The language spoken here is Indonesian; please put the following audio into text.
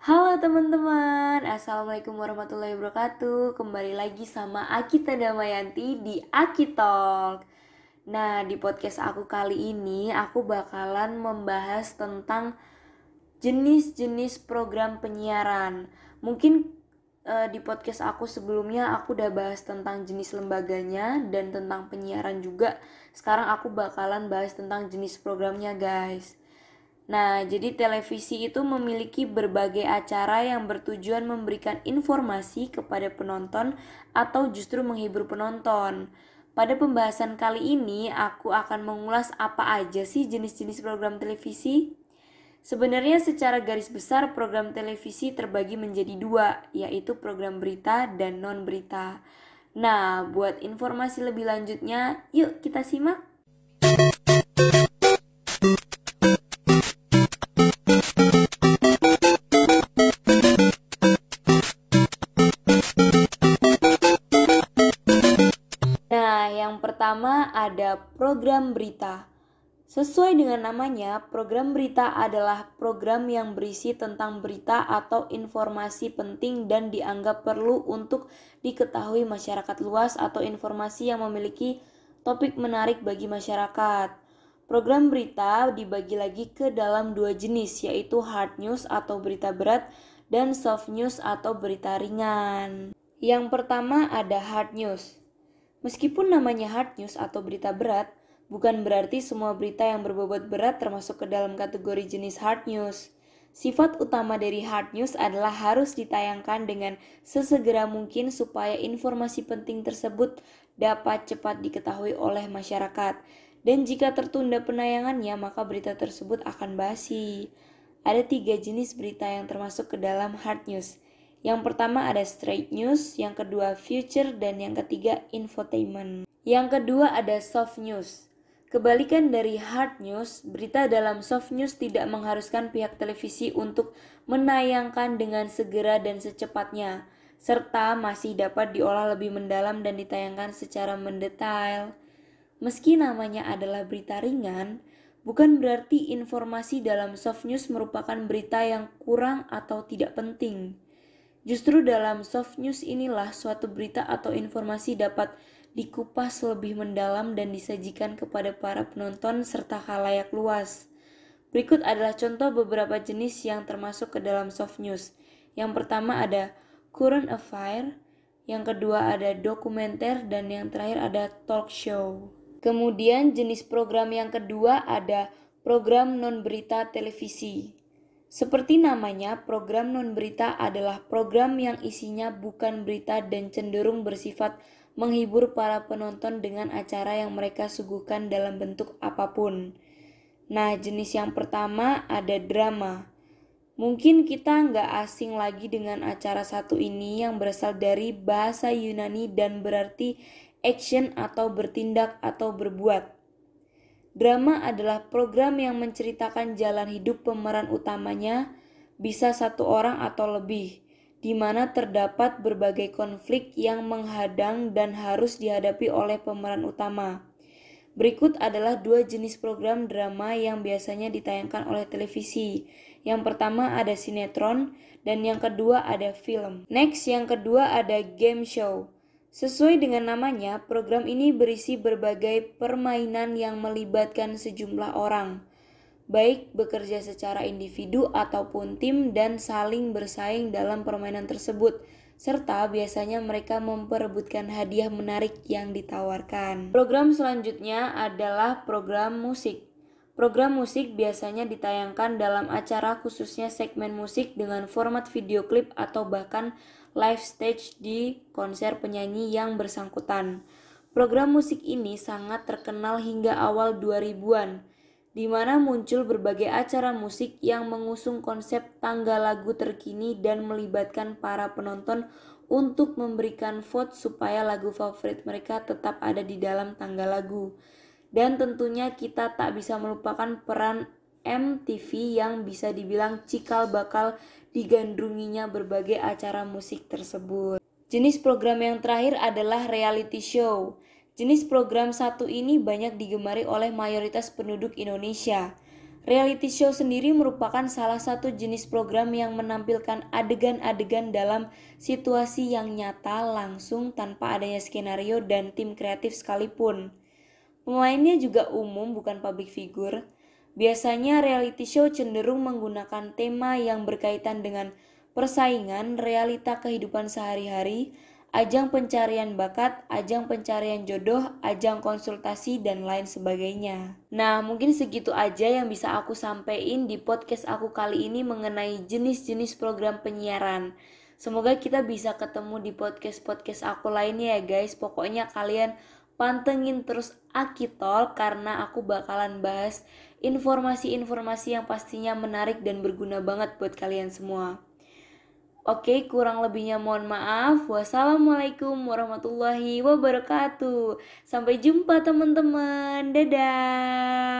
Halo teman-teman, Assalamualaikum warahmatullahi wabarakatuh. Kembali lagi sama Akita Damayanti di Akitalk. Nah di podcast aku kali ini aku bakalan membahas tentang jenis-jenis program penyiaran. Mungkin uh, di podcast aku sebelumnya aku udah bahas tentang jenis lembaganya dan tentang penyiaran juga. Sekarang aku bakalan bahas tentang jenis programnya guys Nah, jadi televisi itu memiliki berbagai acara yang bertujuan memberikan informasi kepada penonton atau justru menghibur penonton. Pada pembahasan kali ini, aku akan mengulas apa aja sih jenis-jenis program televisi. Sebenarnya secara garis besar program televisi terbagi menjadi dua, yaitu program berita dan non-berita. Nah, buat informasi lebih lanjutnya, yuk kita simak. Pertama ada program berita. Sesuai dengan namanya, program berita adalah program yang berisi tentang berita atau informasi penting dan dianggap perlu untuk diketahui masyarakat luas atau informasi yang memiliki topik menarik bagi masyarakat. Program berita dibagi lagi ke dalam dua jenis, yaitu hard news atau berita berat dan soft news atau berita ringan. Yang pertama ada hard news. Meskipun namanya hard news atau berita berat, bukan berarti semua berita yang berbobot berat termasuk ke dalam kategori jenis hard news. Sifat utama dari hard news adalah harus ditayangkan dengan sesegera mungkin supaya informasi penting tersebut dapat cepat diketahui oleh masyarakat. Dan jika tertunda penayangannya, maka berita tersebut akan basi. Ada tiga jenis berita yang termasuk ke dalam hard news, yang pertama ada straight news, yang kedua future, dan yang ketiga infotainment. Yang kedua ada soft news. Kebalikan dari hard news, berita dalam soft news tidak mengharuskan pihak televisi untuk menayangkan dengan segera dan secepatnya, serta masih dapat diolah lebih mendalam dan ditayangkan secara mendetail. Meski namanya adalah berita ringan, bukan berarti informasi dalam soft news merupakan berita yang kurang atau tidak penting. Justru dalam soft news inilah suatu berita atau informasi dapat dikupas lebih mendalam dan disajikan kepada para penonton serta khalayak luas. Berikut adalah contoh beberapa jenis yang termasuk ke dalam soft news. Yang pertama ada current affair, yang kedua ada dokumenter, dan yang terakhir ada talk show. Kemudian jenis program yang kedua ada program non berita televisi. Seperti namanya, program non-berita adalah program yang isinya bukan berita dan cenderung bersifat menghibur para penonton dengan acara yang mereka suguhkan dalam bentuk apa pun. Nah, jenis yang pertama ada drama. Mungkin kita nggak asing lagi dengan acara satu ini yang berasal dari bahasa Yunani dan berarti action atau bertindak atau berbuat. Drama adalah program yang menceritakan jalan hidup pemeran utamanya, bisa satu orang atau lebih, di mana terdapat berbagai konflik yang menghadang dan harus dihadapi oleh pemeran utama. Berikut adalah dua jenis program drama yang biasanya ditayangkan oleh televisi. Yang pertama ada sinetron dan yang kedua ada film. Next, yang kedua ada game show. Sesuai dengan namanya, program ini berisi berbagai permainan yang melibatkan sejumlah orang, baik bekerja secara individu ataupun tim dan saling bersaing dalam permainan tersebut, serta biasanya mereka memperebutkan hadiah menarik yang ditawarkan. Program selanjutnya adalah program musik. Program musik biasanya ditayangkan dalam acara khususnya segmen musik dengan format video klip atau bahkan live stage di konser penyanyi yang bersangkutan. Program musik ini sangat terkenal hingga awal 2000-an, di mana muncul berbagai acara musik yang mengusung konsep tangga lagu terkini dan melibatkan para penonton untuk memberikan vote supaya lagu favorit mereka tetap ada di dalam tangga lagu. Dan tentunya kita tak bisa melupakan peran MTV yang bisa dibilang cikal bakal digandrunginya berbagai acara musik tersebut. Jenis program yang terakhir adalah reality show. Jenis program satu ini banyak digemari oleh mayoritas penduduk Indonesia. Reality show sendiri merupakan salah satu jenis program yang menampilkan adegan-adegan dalam situasi yang nyata langsung tanpa adanya skenario dan tim kreatif sekalipun. Pemainnya juga umum bukan public figure. Biasanya reality show cenderung menggunakan tema yang berkaitan dengan persaingan, realita kehidupan sehari-hari, ajang pencarian bakat, ajang pencarian jodoh, ajang konsultasi, dan lain sebagainya. Nah, mungkin segitu aja yang bisa aku sampaikan di podcast aku kali ini mengenai jenis-jenis program penyiaran. Semoga kita bisa ketemu di podcast-podcast aku lainnya ya guys. Pokoknya kalian pantengin terus Akitol karena aku bakalan bahas informasi-informasi yang pastinya menarik dan berguna banget buat kalian semua. Oke, kurang lebihnya mohon maaf. Wassalamualaikum warahmatullahi wabarakatuh. Sampai jumpa teman-teman. Dadah.